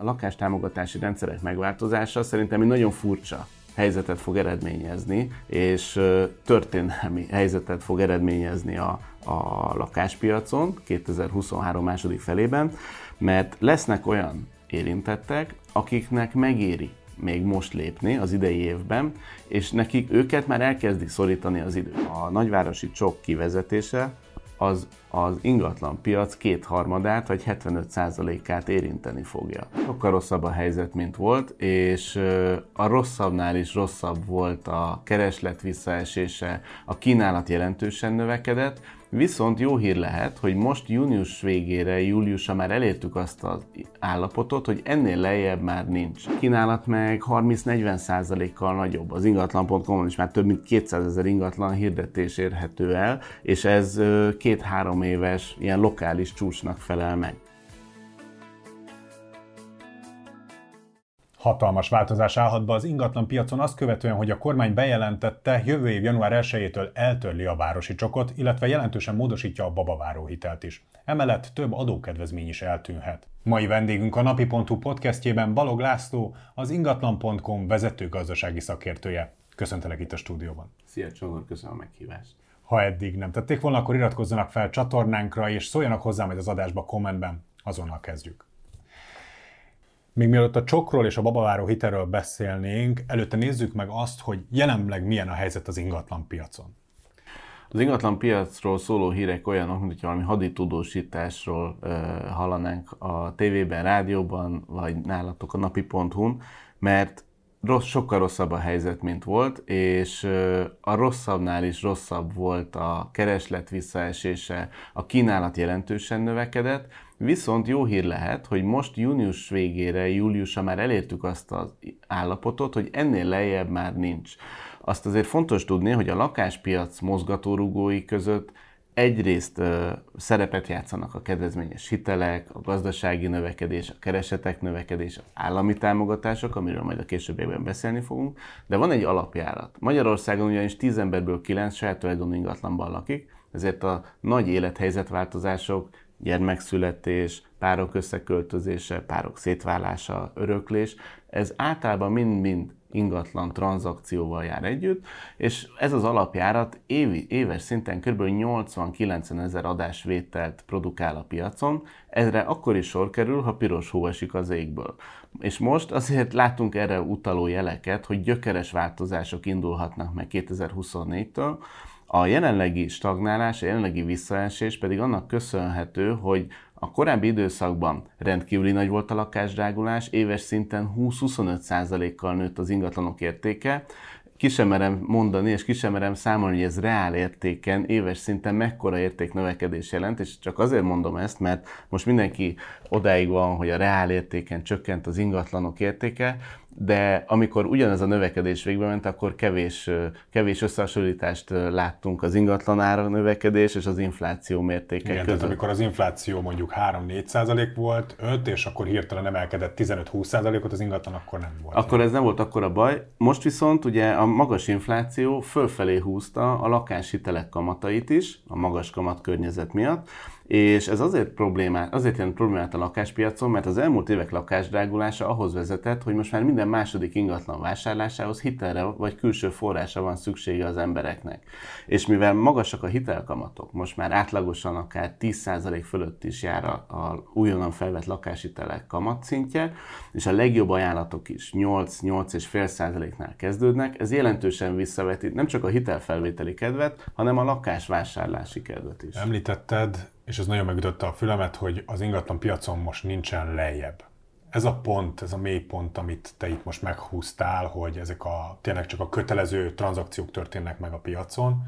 A lakástámogatási rendszerek megváltozása szerintem egy nagyon furcsa helyzetet fog eredményezni, és történelmi helyzetet fog eredményezni a, a lakáspiacon 2023 második felében, mert lesznek olyan érintettek, akiknek megéri még most lépni az idei évben, és nekik őket már elkezdi szorítani az idő. A nagyvárosi csok kivezetése az az ingatlan piac kétharmadát vagy 75%-át érinteni fogja. Sokkal rosszabb a helyzet, mint volt, és a rosszabbnál is rosszabb volt a kereslet visszaesése, a kínálat jelentősen növekedett, Viszont jó hír lehet, hogy most június végére, júliusra már elértük azt az állapotot, hogy ennél lejjebb már nincs. Kínálat meg 30-40%-kal nagyobb. Az ingatlan.com is már több mint 200 ezer ingatlan hirdetés érhető el, és ez két-három éves ilyen lokális csúcsnak felel meg. Hatalmas változás állhat be az ingatlan piacon azt követően, hogy a kormány bejelentette, jövő év január 1-től eltörli a városi csokot, illetve jelentősen módosítja a babaváró hitelt is. Emellett több adókedvezmény is eltűnhet. Mai vendégünk a napi.hu podcastjében Balog László, az ingatlan.com vezető gazdasági szakértője. Köszöntelek itt a stúdióban. Szia Csongor, köszönöm a meghívást. Ha eddig nem tették volna, akkor iratkozzanak fel csatornánkra, és szóljanak hozzá majd az adásba kommentben. Azonnal kezdjük. Még mielőtt a csokról és a babaváró hitelről beszélnénk, előtte nézzük meg azt, hogy jelenleg milyen a helyzet az ingatlan piacon. Az ingatlan piacról szóló hírek olyanok, mint valami haditudósításról uh, hallanánk a tévében, rádióban, vagy nálatok a napi.hu-n, mert rossz, sokkal rosszabb a helyzet, mint volt, és a rosszabbnál is rosszabb volt a kereslet visszaesése, a kínálat jelentősen növekedett, viszont jó hír lehet, hogy most június végére, júliusra már elértük azt az állapotot, hogy ennél lejjebb már nincs. Azt azért fontos tudni, hogy a lakáspiac mozgatórugói között egyrészt ö, szerepet játszanak a kedvezményes hitelek, a gazdasági növekedés, a keresetek növekedés, az állami támogatások, amiről majd a későbbiekben beszélni fogunk, de van egy alapjárat. Magyarországon ugyanis 10 emberből 9 saját tulajdonú ingatlanban lakik, ezért a nagy élethelyzetváltozások, gyermekszületés, párok összeköltözése, párok szétválása, öröklés, ez általában mind-mind ingatlan tranzakcióval jár együtt, és ez az alapjárat évi, éves szinten kb. 80-90 ezer adásvételt produkál a piacon, ezre akkor is sor kerül, ha piros hó esik az égből. És most azért látunk erre utaló jeleket, hogy gyökeres változások indulhatnak meg 2024-től, a jelenlegi stagnálás, a jelenlegi visszaesés pedig annak köszönhető, hogy a korábbi időszakban rendkívüli nagy volt a lakásdrágulás, éves szinten 20-25%-kal nőtt az ingatlanok értéke, ki mondani, és ki számolni, hogy ez reál értéken, éves szinten mekkora értéknövekedés jelent, és csak azért mondom ezt, mert most mindenki odáig van, hogy a reál értéken csökkent az ingatlanok értéke, de amikor ugyanez a növekedés végbe ment, akkor kevés, kevés összehasonlítást láttunk az ingatlan ára növekedés és az infláció mértéke Igen, között. Tehát amikor az infláció mondjuk 3-4 százalék volt, 5, és akkor hirtelen emelkedett 15-20 százalékot, az ingatlan akkor nem volt. Akkor ez nem volt akkor a baj. Most viszont ugye a magas infláció fölfelé húzta a lakáshitelek kamatait is, a magas kamat környezet miatt, és ez azért, problémát, azért jelent problémát a lakáspiacon, mert az elmúlt évek lakásdrágulása ahhoz vezetett, hogy most már minden második ingatlan vásárlásához hitelre vagy külső forrása van szüksége az embereknek. És mivel magasak a hitelkamatok, most már átlagosan akár 10% fölött is jár a, a újonnan felvett lakáshitelek kamatszintje, és a legjobb ajánlatok is 8-8,5%-nál kezdődnek, ez jelentősen visszaveti nem csak a hitelfelvételi kedvet, hanem a lakásvásárlási kedvet is. Említetted és ez nagyon megütötte a fülemet, hogy az ingatlan piacon most nincsen lejjebb. Ez a pont, ez a mély pont, amit te itt most meghúztál, hogy ezek a tényleg csak a kötelező tranzakciók történnek meg a piacon,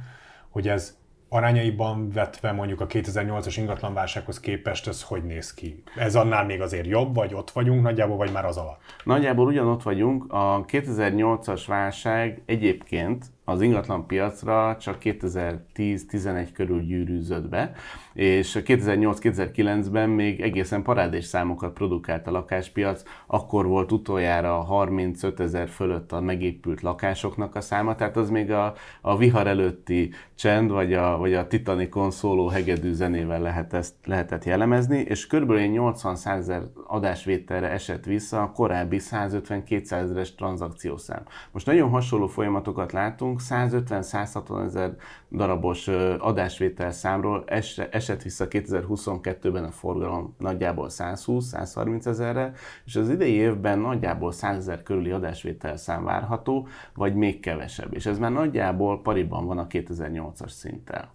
hogy ez arányaiban vetve mondjuk a 2008-as ingatlanválsághoz képest ez hogy néz ki? Ez annál még azért jobb, vagy ott vagyunk nagyjából, vagy már az alatt? Nagyjából ugyanott vagyunk. A 2008-as válság egyébként az ingatlan piacra csak 2010-11 körül gyűrűzött be, és 2008-2009-ben még egészen parádés számokat produkált a lakáspiac, akkor volt utoljára 35 ezer fölött a megépült lakásoknak a száma, tehát az még a, a vihar előtti csend, vagy a, vagy a Titanicon szóló hegedű zenével lehet ezt, lehetett jellemezni, és körülbelül 80 ezer adásvételre esett vissza a korábbi 150-200 ezeres tranzakciószám. Most nagyon hasonló folyamatokat látunk, 150-160 ezer darabos adásvétel számról esett vissza 2022-ben a forgalom nagyjából 120-130 ezerre, és az idei évben nagyjából 100 ezer körüli adásvétel szám várható, vagy még kevesebb. És ez már nagyjából pariban van a 2008-as szinttel.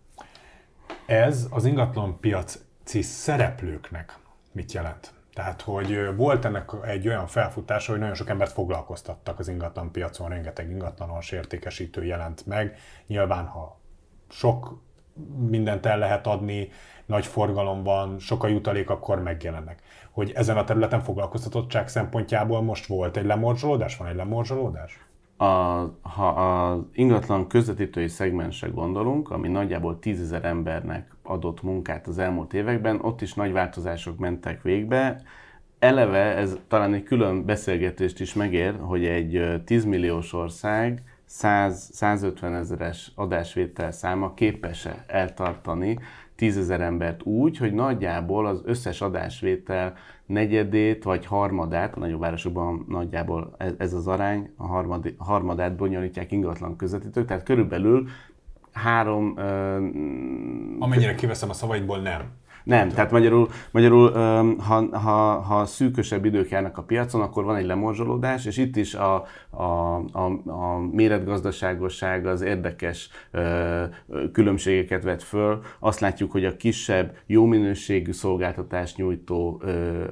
Ez az ingatlan piaci szereplőknek mit jelent? Tehát, hogy volt ennek egy olyan felfutása, hogy nagyon sok embert foglalkoztattak az ingatlan piacon, rengeteg ingatlanos értékesítő jelent meg. Nyilván, ha sok mindent el lehet adni, nagy forgalom van, sok a jutalék, akkor megjelennek. Hogy ezen a területen foglalkoztatottság szempontjából most volt egy lemorzsolódás? Van egy lemorzsolódás? A, ha az ingatlan közvetítői szegmensre gondolunk, ami nagyjából 10 embernek adott munkát az elmúlt években, ott is nagy változások mentek végbe. Eleve ez talán egy külön beszélgetést is megér, hogy egy 10 milliós ország 100-150 ezeres adásvétel száma képes-e eltartani 10 ezer embert úgy, hogy nagyjából az összes adásvétel negyedét vagy harmadát, a nagyobb városokban nagyjából ez, az arány, a harmad, harmadát bonyolítják ingatlan közvetítők, tehát körülbelül három... Uh, Amennyire kiveszem a szavaidból, nem. Nem, tehát magyarul, magyarul ha, ha, ha szűkösebb idők járnak a piacon, akkor van egy lemorzsolódás, és itt is a, a, a, a méretgazdaságosság az érdekes különbségeket vet föl. Azt látjuk, hogy a kisebb, jó minőségű szolgáltatás nyújtó,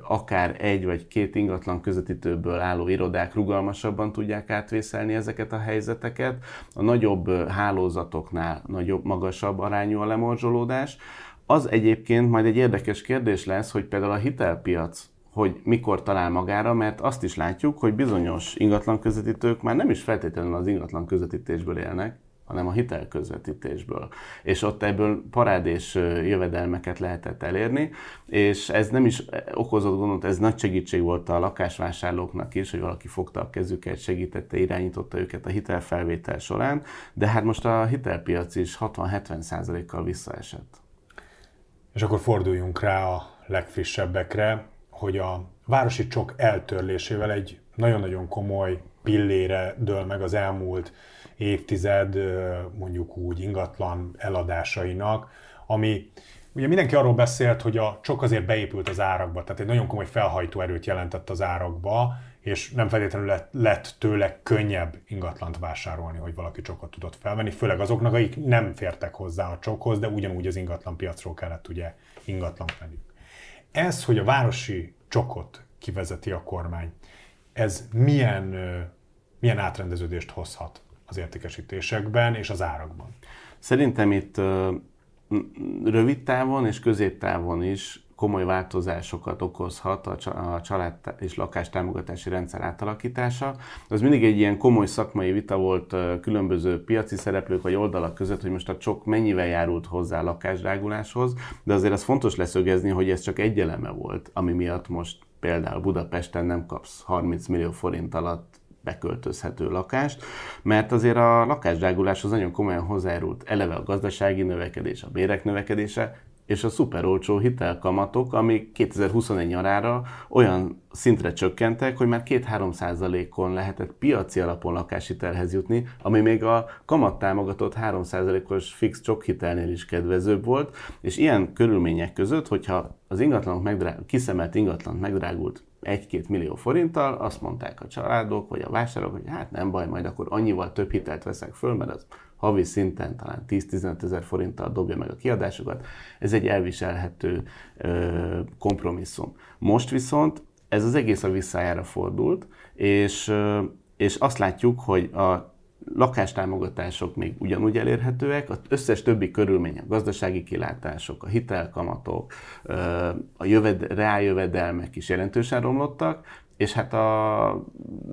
akár egy vagy két ingatlan közvetítőből álló irodák rugalmasabban tudják átvészelni ezeket a helyzeteket. A nagyobb hálózatoknál nagyobb, magasabb arányú a lemorzsolódás. Az egyébként majd egy érdekes kérdés lesz, hogy például a hitelpiac hogy mikor talál magára, mert azt is látjuk, hogy bizonyos ingatlan közvetítők már nem is feltétlenül az ingatlan közvetítésből élnek, hanem a hitelközvetítésből. És ott ebből parádés jövedelmeket lehetett elérni, és ez nem is okozott gondot, ez nagy segítség volt a lakásvásárlóknak is, hogy valaki fogta a kezüket, segítette, irányította őket a hitelfelvétel során, de hát most a hitelpiac is 60-70 kal visszaesett. És akkor forduljunk rá a legfrissebbekre, hogy a városi csok eltörlésével egy nagyon-nagyon komoly pillére dől meg az elmúlt évtized mondjuk úgy ingatlan eladásainak, ami ugye mindenki arról beszélt, hogy a csok azért beépült az árakba, tehát egy nagyon komoly felhajtó erőt jelentett az árakba, és nem feltétlenül lett, lett tőle könnyebb ingatlant vásárolni, hogy valaki csokot tudott felvenni, főleg azoknak, akik nem fértek hozzá a csokhoz, de ugyanúgy az ingatlan piacról kellett ugye ingatlan venni. Ez, hogy a városi csokot kivezeti a kormány, ez milyen, milyen átrendeződést hozhat az értékesítésekben és az árakban? Szerintem itt rövid távon és középtávon is komoly változásokat okozhat a család és lakástámogatási rendszer átalakítása. Az mindig egy ilyen komoly szakmai vita volt különböző piaci szereplők vagy oldalak között, hogy most a csok mennyivel járult hozzá a lakásdráguláshoz, de azért az fontos leszögezni, hogy ez csak egy eleme volt, ami miatt most például Budapesten nem kapsz 30 millió forint alatt beköltözhető lakást, mert azért a lakásdráguláshoz nagyon komolyan hozzájárult eleve a gazdasági növekedés, a bérek növekedése, és a szuper olcsó hitelkamatok, amik 2021 nyarára olyan szintre csökkentek, hogy már 2-3 százalékon lehetett piaci alapon lakáshitelhez jutni, ami még a kamattámogatott 3 százalékos fix hitelnél is kedvezőbb volt, és ilyen körülmények között, hogyha az ingatlanok megdrá- kiszemelt ingatlan megdrágult 1-2 millió forinttal, azt mondták a családok vagy a vásárlók, hogy hát nem baj, majd akkor annyival több hitelt veszek föl, mert az havi szinten talán 10-15 ezer forinttal dobja meg a kiadásokat. Ez egy elviselhető ö, kompromisszum. Most viszont ez az egész a visszájára fordult, és, és azt látjuk, hogy a lakástámogatások még ugyanúgy elérhetőek, az összes többi körülmény, a gazdasági kilátások, a hitelkamatok, a jöved, reáljövedelmek is jelentősen romlottak, és hát a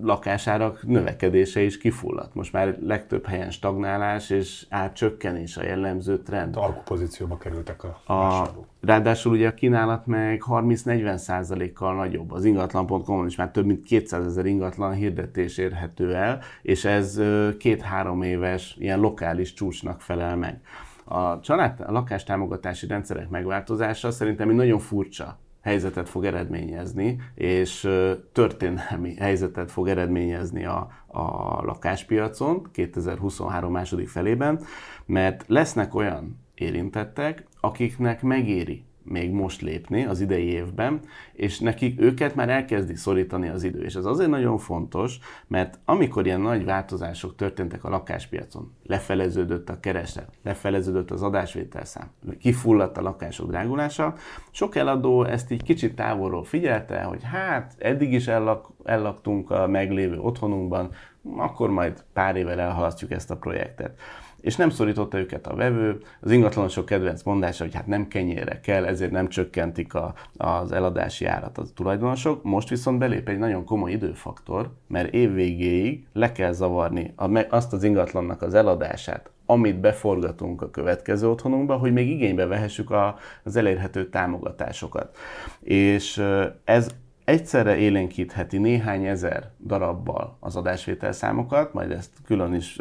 lakásárak növekedése is kifulladt. Most már legtöbb helyen stagnálás és átcsökkenés a jellemző trend. Alkú pozícióba kerültek a, a Ráadásul ugye a kínálat meg 30-40 százalékkal nagyobb. Az ingatlan.com-on is már több mint 200 ezer ingatlan hirdetés érhető el, és ez két-három éves ilyen lokális csúcsnak felel meg. A család a lakástámogatási rendszerek megváltozása szerintem egy nagyon furcsa helyzetet fog eredményezni, és történelmi helyzetet fog eredményezni a, a lakáspiacon 2023 második felében, mert lesznek olyan érintettek, akiknek megéri még most lépni az idei évben, és nekik őket már elkezdi szorítani az idő. És ez azért nagyon fontos, mert amikor ilyen nagy változások történtek a lakáspiacon, lefeleződött a kereslet, lefeleződött az adásvételszám, kifulladt a lakások drágulása, sok eladó ezt így kicsit távolról figyelte, hogy hát eddig is ellak, ellaktunk a meglévő otthonunkban, akkor majd pár évvel elhalasztjuk ezt a projektet és nem szorította őket a vevő. Az ingatlanosok kedvenc mondása, hogy hát nem kenyére kell, ezért nem csökkentik a, az eladási árat a tulajdonosok. Most viszont belép egy nagyon komoly időfaktor, mert évvégéig le kell zavarni azt az ingatlannak az eladását, amit beforgatunk a következő otthonunkba, hogy még igénybe vehessük a, az elérhető támogatásokat. És ez egyszerre élénkítheti néhány ezer darabbal az adásvételszámokat, majd ezt külön is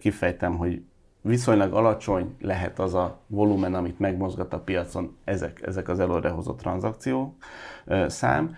kifejtem, hogy viszonylag alacsony lehet az a volumen, amit megmozgat a piacon ezek, ezek az előrehozott tranzakció szám,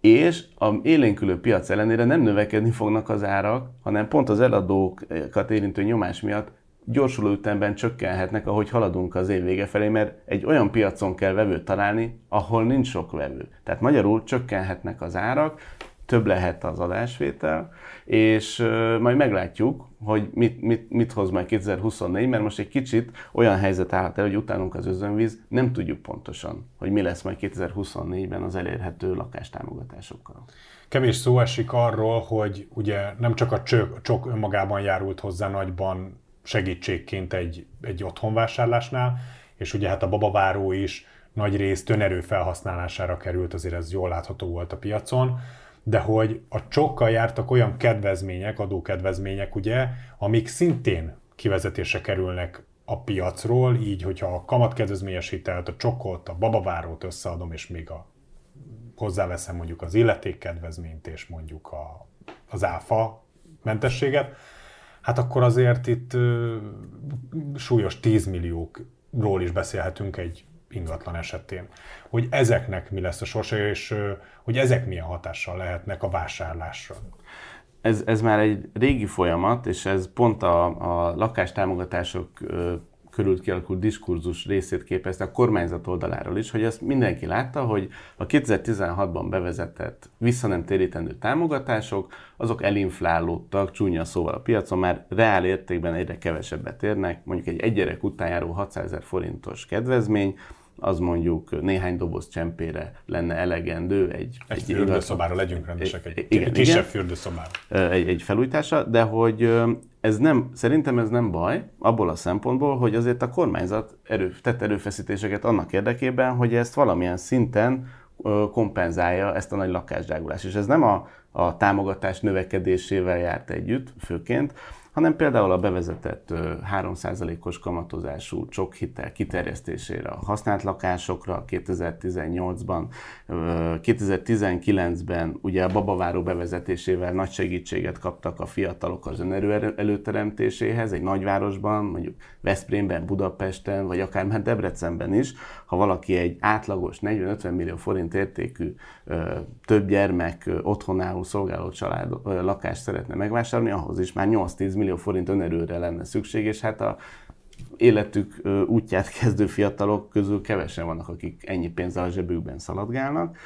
és a élénkülő piac ellenére nem növekedni fognak az árak, hanem pont az eladókat érintő nyomás miatt gyorsuló ütemben csökkenhetnek, ahogy haladunk az év vége felé, mert egy olyan piacon kell vevőt találni, ahol nincs sok vevő. Tehát magyarul csökkenhetnek az árak, több lehet az adásvétel, és majd meglátjuk, hogy mit, mit, mit hoz majd 2024, mert most egy kicsit olyan helyzet állhat el, hogy utánunk az özönvíz, nem tudjuk pontosan, hogy mi lesz majd 2024-ben az elérhető lakástámogatásokkal. Kevés szó esik arról, hogy ugye nem csak a csök, csok önmagában járult hozzá nagyban segítségként egy, egy otthonvásárlásnál, és ugye hát a babaváró is nagy részt önerő felhasználására került, azért ez jól látható volt a piacon, de hogy a csokkal jártak olyan kedvezmények, adókedvezmények, ugye, amik szintén kivezetésre kerülnek a piacról, így, hogyha a kamatkedvezményes hitelt, a csokot, a babavárót összeadom, és még a, hozzáveszem mondjuk az illetékkedvezményt, és mondjuk a, az áfa mentességet, hát akkor azért itt ö, súlyos 10 milliókról is beszélhetünk egy ingatlan esetén. Hogy ezeknek mi lesz a sorsa, és ö, hogy ezek milyen hatással lehetnek a vásárlásra. Ez, ez már egy régi folyamat, és ez pont a, a lakástámogatások körül kialakult diskurzus részét képezte a kormányzat oldaláról is, hogy ezt mindenki látta, hogy a 2016-ban bevezetett visszanemtérítendő támogatások, azok elinflálódtak, csúnya szóval a piacon, már reál értékben egyre kevesebbet érnek, mondjuk egy egy gyerek után járó 600 ezer forintos kedvezmény, az mondjuk néhány doboz csempére lenne elegendő. Egy, egy, egy fürdőszobára legyünk rendesek, egy, igen, kisebb igen, fürdőszobára. Egy, egy felújítása, de hogy ez nem, szerintem ez nem baj, abból a szempontból, hogy azért a kormányzat erő, tett erőfeszítéseket annak érdekében, hogy ezt valamilyen szinten kompenzálja ezt a nagy lakásdrágulást. És ez nem a, a támogatás növekedésével járt együtt, főként, hanem például a bevezetett 3%-os kamatozású csokhitel kiterjesztésére a használt lakásokra 2018-ban, 2019-ben ugye a babaváró bevezetésével nagy segítséget kaptak a fiatalok az önerő előteremtéséhez egy nagyvárosban, mondjuk Veszprémben, Budapesten, vagy akár már Debrecenben is, ha valaki egy átlagos 40-50 millió forint értékű több gyermek otthonálló szolgáló család lakást szeretne megvásárolni, ahhoz is már 8-10 millió forint önerőre lenne szükség, és hát a életük útját kezdő fiatalok közül kevesen vannak, akik ennyi pénzzel a zsebükben szaladgálnak.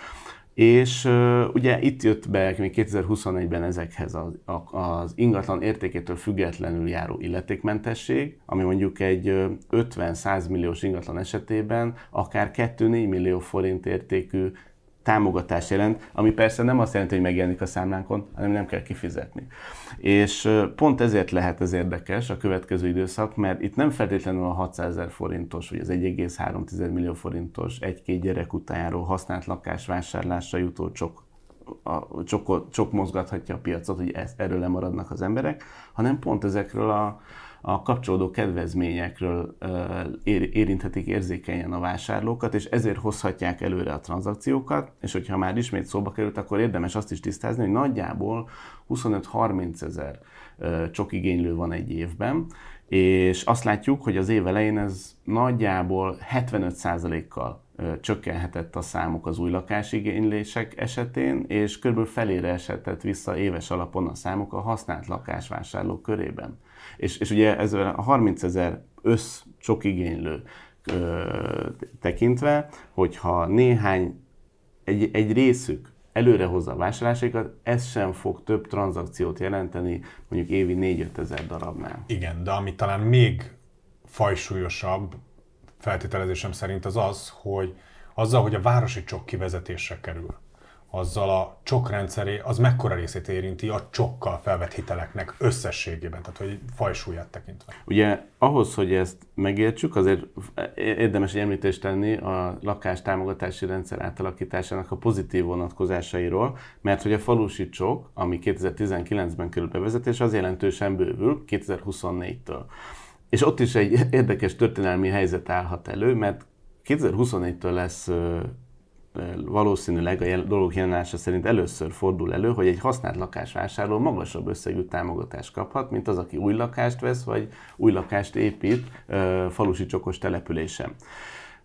És ugye itt jött be még 2021-ben ezekhez az, az ingatlan értékétől függetlenül járó illetékmentesség, ami mondjuk egy 50-100 milliós ingatlan esetében akár 2-4 millió forint értékű támogatás jelent, ami persze nem azt jelenti, hogy megjelenik a számlánkon, hanem nem kell kifizetni. És pont ezért lehet ez érdekes a következő időszak, mert itt nem feltétlenül a 600 ezer forintos, vagy az 1,3 millió forintos egy-két gyerek után járó használt lakás vásárlásra jutó csok a csokot, csok mozgathatja a piacot, hogy ezt, erről lemaradnak az emberek, hanem pont ezekről a, a kapcsolódó kedvezményekről érinthetik érzékenyen a vásárlókat, és ezért hozhatják előre a tranzakciókat, és hogyha már ismét szóba került, akkor érdemes azt is tisztázni, hogy nagyjából 25-30 ezer csokigénylő van egy évben, és azt látjuk, hogy az év elején ez nagyjából 75%-kal csökkenhetett a számuk az új lakásigénylések esetén, és kb. felére esetett vissza éves alapon a számuk a használt lakásvásárlók körében. És, és ugye ez a 30 ezer össz csokigénylő tekintve, hogyha néhány, egy, egy részük előre hozza a vásárlásaikat, ez sem fog több tranzakciót jelenteni, mondjuk évi 4-5 ezer darabnál. Igen, de ami talán még fajsúlyosabb feltételezésem szerint az az, hogy azzal, hogy a városi csok kivezetésre kerül, azzal a csok az mekkora részét érinti a csokkal felvett hiteleknek összességében, tehát hogy fajsúlyát tekintve. Ugye ahhoz, hogy ezt megértsük, azért érdemes említést tenni a lakás támogatási rendszer átalakításának a pozitív vonatkozásairól, mert hogy a falusi csok, ami 2019-ben kerül bevezetés, az jelentősen bővül 2024-től. És ott is egy érdekes történelmi helyzet állhat elő, mert 2024-től lesz valószínűleg a dolog jelenása szerint először fordul elő, hogy egy használt lakásvásárló magasabb összegű támogatást kaphat, mint az, aki új lakást vesz, vagy új lakást épít falusi csokos településen.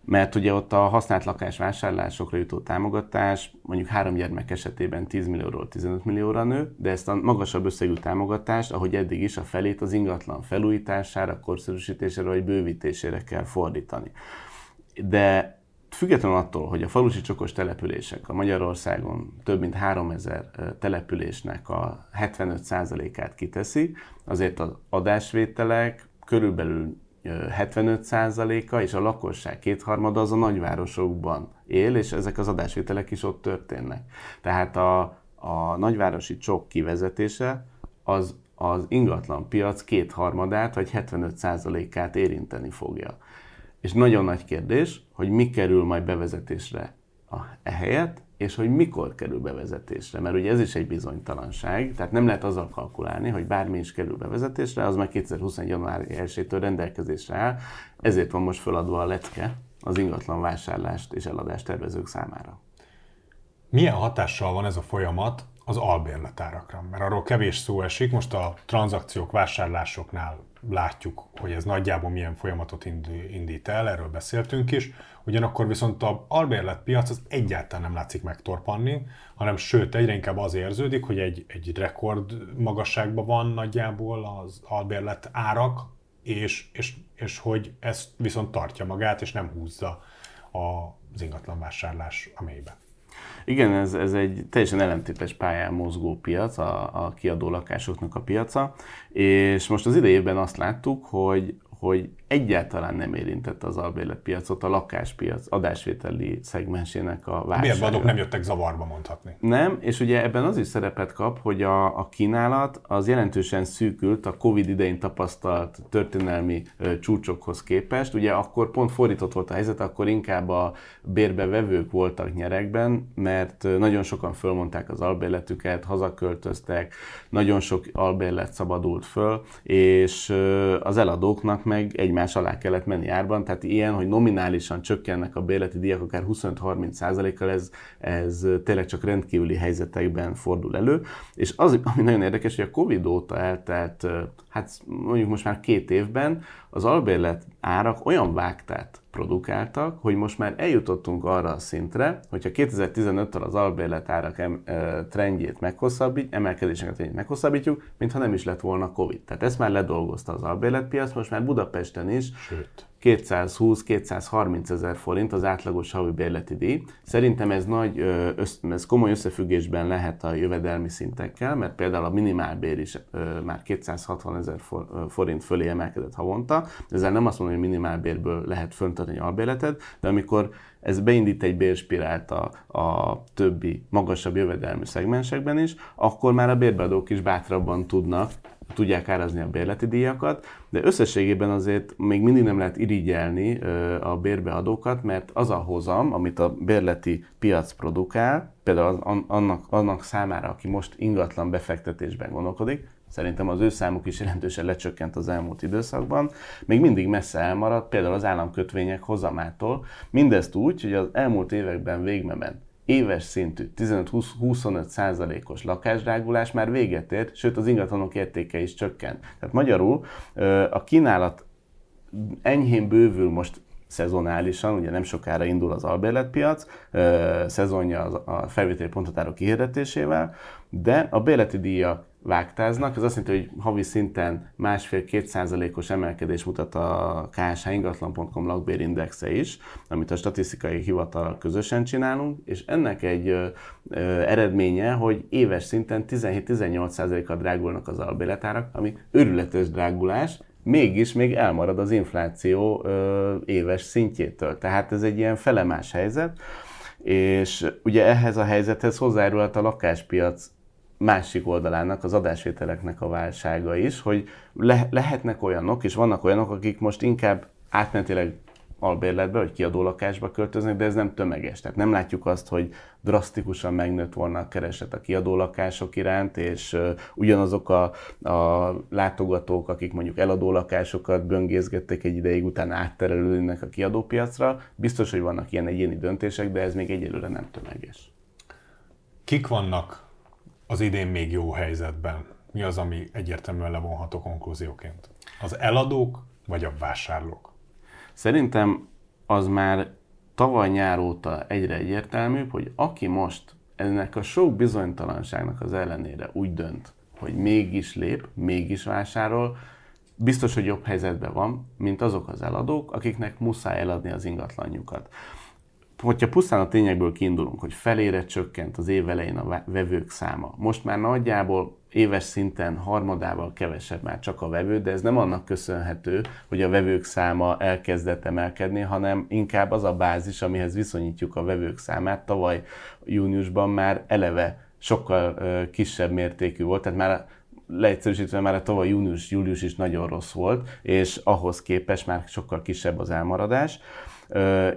Mert ugye ott a használt lakásvásárlásokra jutó támogatás mondjuk három gyermek esetében 10 millióról 15 millióra nő, de ezt a magasabb összegű támogatást, ahogy eddig is, a felét az ingatlan felújítására, korszerűsítésére vagy bővítésére kell fordítani. De Függetlenül attól, hogy a falusi csokos települések a Magyarországon több mint 3000 településnek a 75%-át kiteszi, azért az adásvételek körülbelül 75%-a és a lakosság kétharmada az a nagyvárosokban él, és ezek az adásvételek is ott történnek. Tehát a, a nagyvárosi csok kivezetése az az ingatlan piac kétharmadát vagy 75%-át érinteni fogja. És nagyon nagy kérdés, hogy mi kerül majd bevezetésre a, ehelyett, és hogy mikor kerül bevezetésre, mert ugye ez is egy bizonytalanság, tehát nem lehet azzal kalkulálni, hogy bármi is kerül bevezetésre, az már 2021. január 1-től rendelkezésre áll, ezért van most feladva a lecke az ingatlan vásárlást és eladást tervezők számára. Milyen hatással van ez a folyamat az albérletárakra? Mert arról kevés szó esik, most a tranzakciók, vásárlásoknál látjuk, hogy ez nagyjából milyen folyamatot indít el, erről beszéltünk is. Ugyanakkor viszont a albérletpiac az egyáltalán nem látszik megtorpanni, hanem sőt, egyre inkább az érződik, hogy egy, egy rekord magasságban van nagyjából az albérlet árak, és, és, és hogy ez viszont tartja magát, és nem húzza az ingatlanvásárlás a mélybe. Igen, ez, ez egy teljesen ellentétes pályán mozgó piac, a, a kiadó lakásoknak a piaca, és most az idejében azt láttuk, hogy, hogy egyáltalán nem érintette az albérletpiacot, a lakáspiac adásvételi szegmensének a válsága. Miért nem jöttek zavarba mondhatni? Nem, és ugye ebben az is szerepet kap, hogy a, a kínálat az jelentősen szűkült a Covid idején tapasztalt történelmi ö, csúcsokhoz képest. Ugye akkor pont fordított volt a helyzet, akkor inkább a bérbevevők voltak nyerekben, mert nagyon sokan fölmondták az albérletüket, hazaköltöztek, nagyon sok albérlet szabadult föl, és ö, az eladóknak meg egymás egymás alá kellett menni árban, tehát ilyen, hogy nominálisan csökkennek a bérleti díjak akár 25-30%-kal, ez, ez tényleg csak rendkívüli helyzetekben fordul elő. És az, ami nagyon érdekes, hogy a Covid óta eltelt, hát mondjuk most már két évben, az albérlet árak olyan vágtát produkáltak, hogy most már eljutottunk arra a szintre, hogyha 2015-től az albérlet árak trendjét meghosszabbít, emelkedéseket trendjét meghosszabbítjuk, mintha nem is lett volna Covid. Tehát ezt már ledolgozta az albérletpiac, most már Budapesten is Sőt. 220-230 ezer forint az átlagos havi bérleti díj. Szerintem ez nagy, ez komoly összefüggésben lehet a jövedelmi szintekkel, mert például a minimálbér is már 260 ezer forint fölé emelkedett havonta. Ezzel nem azt mondom, hogy minimálbérből lehet föntartani albérletet, de amikor ez beindít egy bérspirált a, a többi magasabb jövedelmi szegmensekben is, akkor már a bérbeadók is bátrabban tudnak tudják árazni a bérleti díjakat, de összességében azért még mindig nem lehet irigyelni a bérbeadókat, mert az a hozam, amit a bérleti piac produkál, például az, annak, annak számára, aki most ingatlan befektetésben gondolkodik, szerintem az ő számuk is jelentősen lecsökkent az elmúlt időszakban, még mindig messze elmaradt például az államkötvények hozamától, mindezt úgy, hogy az elmúlt években végmeben éves szintű 15-25 százalékos lakásdrágulás már véget ért, sőt az ingatlanok értéke is csökkent. Tehát magyarul a kínálat enyhén bővül most szezonálisan, ugye nem sokára indul az albérletpiac, szezonja a felvételi ponthatárok kihirdetésével, de a bérleti díjak vágtáznak, ez azt jelenti, hogy havi szinten másfél-két százalékos emelkedés mutat a KSH ingatlan.com lakbérindexe is, amit a statisztikai hivatal közösen csinálunk, és ennek egy ö, ö, eredménye, hogy éves szinten 17-18 százalékkal drágulnak az albérletárak, ami őrületes drágulás, mégis még elmarad az infláció ö, éves szintjétől. Tehát ez egy ilyen felemás helyzet, és ugye ehhez a helyzethez hozzájárulhat a lakáspiac másik oldalának, az adásvételeknek a válsága is, hogy le, lehetnek olyanok, és vannak olyanok, akik most inkább átmenetileg albérletbe, vagy kiadó lakásba költöznek, de ez nem tömeges. Tehát nem látjuk azt, hogy drasztikusan megnőtt volna a kereset a kiadó lakások iránt, és ugyanazok a, a látogatók, akik mondjuk eladó lakásokat böngészgettek egy ideig, utána átterelődnek a kiadópiacra. Biztos, hogy vannak ilyen egyéni döntések, de ez még egyelőre nem tömeges. Kik vannak az idén még jó helyzetben? Mi az, ami egyértelműen levonható konklúzióként? Az eladók vagy a vásárlók? Szerintem az már tavaly nyár óta egyre egyértelműbb, hogy aki most ennek a sok bizonytalanságnak az ellenére úgy dönt, hogy mégis lép, mégis vásárol, biztos, hogy jobb helyzetben van, mint azok az eladók, akiknek muszáj eladni az ingatlanjukat hogyha pusztán a tényekből kiindulunk, hogy felére csökkent az év elején a vevők száma, most már nagyjából éves szinten harmadával kevesebb már csak a vevő, de ez nem annak köszönhető, hogy a vevők száma elkezdett emelkedni, hanem inkább az a bázis, amihez viszonyítjuk a vevők számát. Tavaly júniusban már eleve sokkal kisebb mértékű volt, tehát már leegyszerűsítve már a tavaly június-július is nagyon rossz volt, és ahhoz képest már sokkal kisebb az elmaradás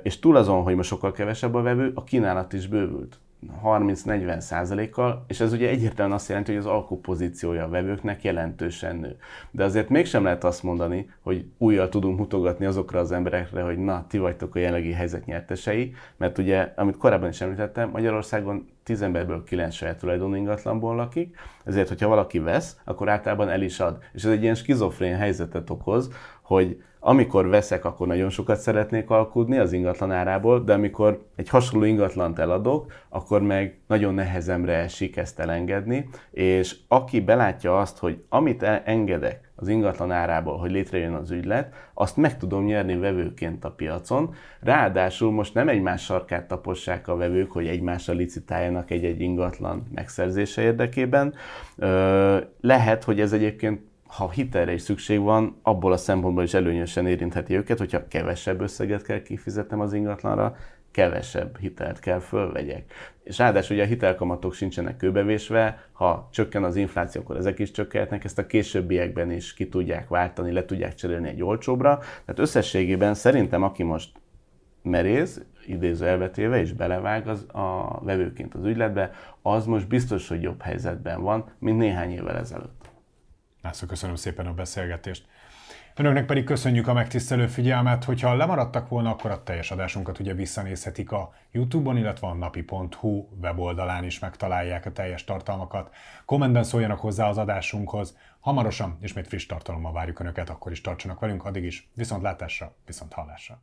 és túl azon, hogy most sokkal kevesebb a vevő, a kínálat is bővült. 30-40 százalékkal, és ez ugye egyértelműen azt jelenti, hogy az alkupozíciója a vevőknek jelentősen nő. De azért mégsem lehet azt mondani, hogy újjal tudunk mutogatni azokra az emberekre, hogy na, ti vagytok a jelenlegi helyzet nyertesei, mert ugye, amit korábban is említettem, Magyarországon 10 emberből 9 saját tulajdonú ingatlanból lakik, ezért, hogyha valaki vesz, akkor általában el is ad. És ez egy ilyen skizofrén helyzetet okoz, hogy amikor veszek, akkor nagyon sokat szeretnék alkudni az ingatlan árából, de amikor egy hasonló ingatlant eladok, akkor meg nagyon nehezemre esik ezt elengedni, és aki belátja azt, hogy amit engedek az ingatlan árából, hogy létrejön az ügylet, azt meg tudom nyerni vevőként a piacon. Ráadásul most nem egymás sarkát tapossák a vevők, hogy egymásra licitáljanak egy-egy ingatlan megszerzése érdekében. Lehet, hogy ez egyébként ha hitelre is szükség van, abból a szempontból is előnyösen érintheti őket, hogyha kevesebb összeget kell kifizetnem az ingatlanra, kevesebb hitelt kell fölvegyek. És ráadásul ugye a hitelkamatok sincsenek kőbevésve, ha csökken az infláció, akkor ezek is csökkenhetnek, ezt a későbbiekben is ki tudják váltani, le tudják cserélni egy olcsóbra. Tehát összességében szerintem, aki most merész, idéző elvetéve, és belevág az a vevőként az ügyletbe, az most biztos, hogy jobb helyzetben van, mint néhány évvel ezelőtt. László, köszönöm szépen a beszélgetést. Önöknek pedig köszönjük a megtisztelő figyelmet, hogyha lemaradtak volna, akkor a teljes adásunkat ugye visszanézhetik a YouTube-on, illetve a napi.hu weboldalán is megtalálják a teljes tartalmakat. Kommentben szóljanak hozzá az adásunkhoz. Hamarosan ismét friss tartalommal várjuk Önöket, akkor is tartsanak velünk, addig is viszont látásra, viszont hallásra.